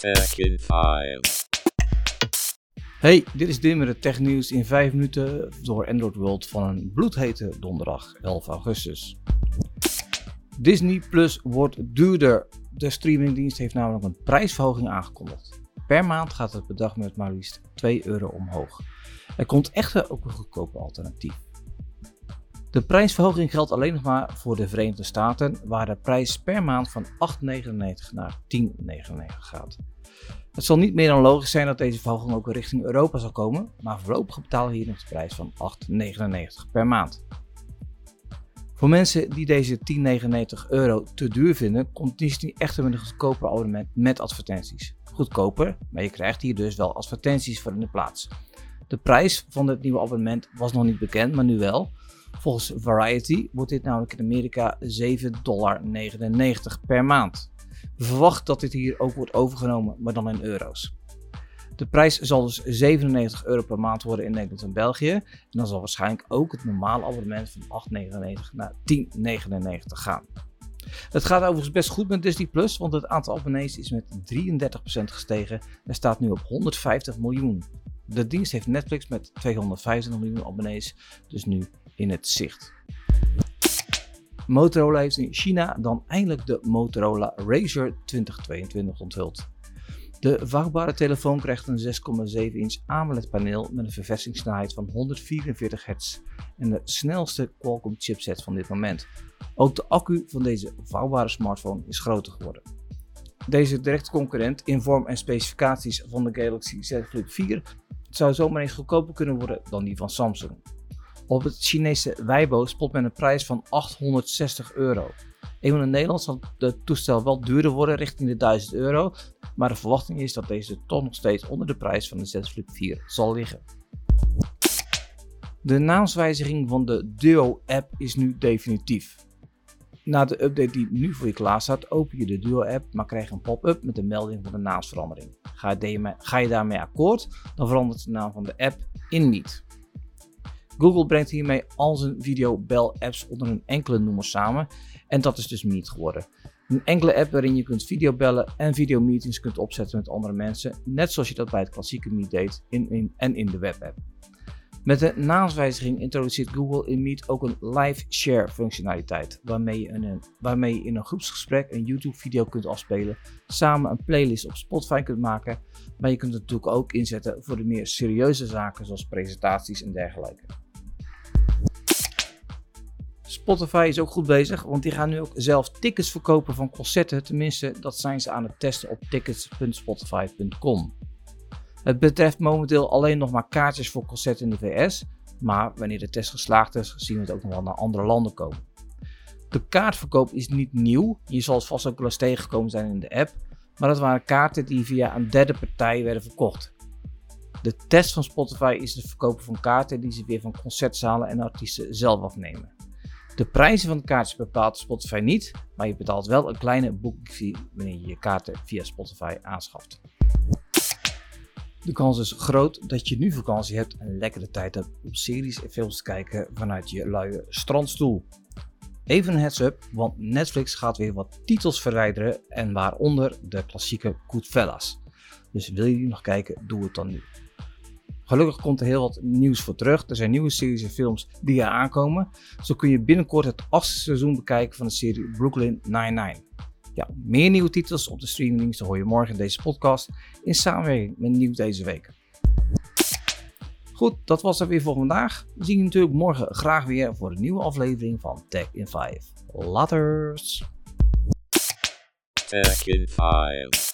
Tech in 5. Hey, dit is Dim met het technieuws in 5 minuten door Android World van een bloedhete donderdag 11 augustus. Disney Plus wordt duurder. De streamingdienst heeft namelijk een prijsverhoging aangekondigd. Per maand gaat het bedrag met maar liefst 2 euro omhoog. Er komt echter ook een goedkoper alternatief. De prijsverhoging geldt alleen nog maar voor de Verenigde Staten, waar de prijs per maand van 8,99 naar 10,99 gaat. Het zal niet meer dan logisch zijn dat deze verhoging ook richting Europa zal komen, maar voorlopig betalen we hier nog de prijs van 8,99 per maand. Voor mensen die deze 10,99 euro te duur vinden, komt Disney echter met een goedkoper abonnement met advertenties. Goedkoper, maar je krijgt hier dus wel advertenties voor in de plaats. De prijs van het nieuwe abonnement was nog niet bekend, maar nu wel. Volgens Variety wordt dit namelijk in Amerika 7,99 dollar per maand. We verwachten dat dit hier ook wordt overgenomen, maar dan in euro's. De prijs zal dus 97 euro per maand worden in Nederland en België. En dan zal waarschijnlijk ook het normale abonnement van 8,99 naar 10,99 gaan. Het gaat overigens best goed met Disney Plus, want het aantal abonnees is met 33% gestegen en staat nu op 150 miljoen. De dienst heeft Netflix met 225 miljoen abonnees, dus nu in het zicht. Motorola heeft in China dan eindelijk de Motorola Razr 2022 onthuld. De vouwbare telefoon krijgt een 6,7 inch AMOLED paneel met een verversingssnelheid van 144 Hz en de snelste Qualcomm chipset van dit moment. Ook de accu van deze vouwbare smartphone is groter geworden. Deze directe concurrent in vorm en specificaties van de Galaxy Z Flip 4 zou zomaar eens goedkoper kunnen worden dan die van Samsung. Op het Chinese Weibo spot men een prijs van 860 euro. Eenmaal in Nederland zal het toestel wel duurder worden richting de 1000 euro, maar de verwachting is dat deze toch nog steeds onder de prijs van de Z Flip 4 zal liggen. De naamswijziging van de Duo-app is nu definitief. Na de update die nu voor je klaar staat, open je de Duo-app, maar krijg een pop-up met de melding van de naamsverandering. Ga je, ga je daarmee akkoord, dan verandert de naam van de app in niet. Google brengt hiermee al zijn videobel-apps onder een enkele noemer samen en dat is dus Meet geworden. Een enkele app waarin je kunt videobellen en videomeetings kunt opzetten met andere mensen, net zoals je dat bij het klassieke Meet deed in, in, en in de webapp. Met de naamswijziging introduceert Google in Meet ook een live share functionaliteit, waarmee je, een, waarmee je in een groepsgesprek een YouTube video kunt afspelen, samen een playlist op Spotify kunt maken, maar je kunt het natuurlijk ook inzetten voor de meer serieuze zaken zoals presentaties en dergelijke. Spotify is ook goed bezig, want die gaan nu ook zelf tickets verkopen van concerten. Tenminste, dat zijn ze aan het testen op tickets.spotify.com. Het betreft momenteel alleen nog maar kaartjes voor concerten in de VS, maar wanneer de test geslaagd is, zien we het ook nog wel naar andere landen komen. De kaartverkoop is niet nieuw, je zal het vast ook wel eens tegengekomen zijn in de app, maar dat waren kaarten die via een derde partij werden verkocht. De test van Spotify is het verkopen van kaarten die ze weer van concertzalen en artiesten zelf afnemen. De prijzen van de kaartjes bepaalt Spotify niet, maar je betaalt wel een kleine boekingfee wanneer je je kaarten via Spotify aanschaft. De kans is groot dat je nu vakantie hebt en lekkere tijd hebt om series en films te kijken vanuit je luie strandstoel. Even een heads up, want Netflix gaat weer wat titels verwijderen en waaronder de klassieke Goodfellas. Dus wil je die nog kijken, doe het dan nu. Gelukkig komt er heel wat nieuws voor terug. Er zijn nieuwe series en films die er aankomen. Zo kun je binnenkort het achtste seizoen bekijken van de serie Brooklyn Nine-Nine. Ja, meer nieuwe titels op de streamingdiensten hoor je morgen in deze podcast in samenwerking met Nieuw deze week. Goed, dat was het weer voor vandaag. We zien je natuurlijk morgen graag weer voor een nieuwe aflevering van Tech in 5. Laters! Tech in 5.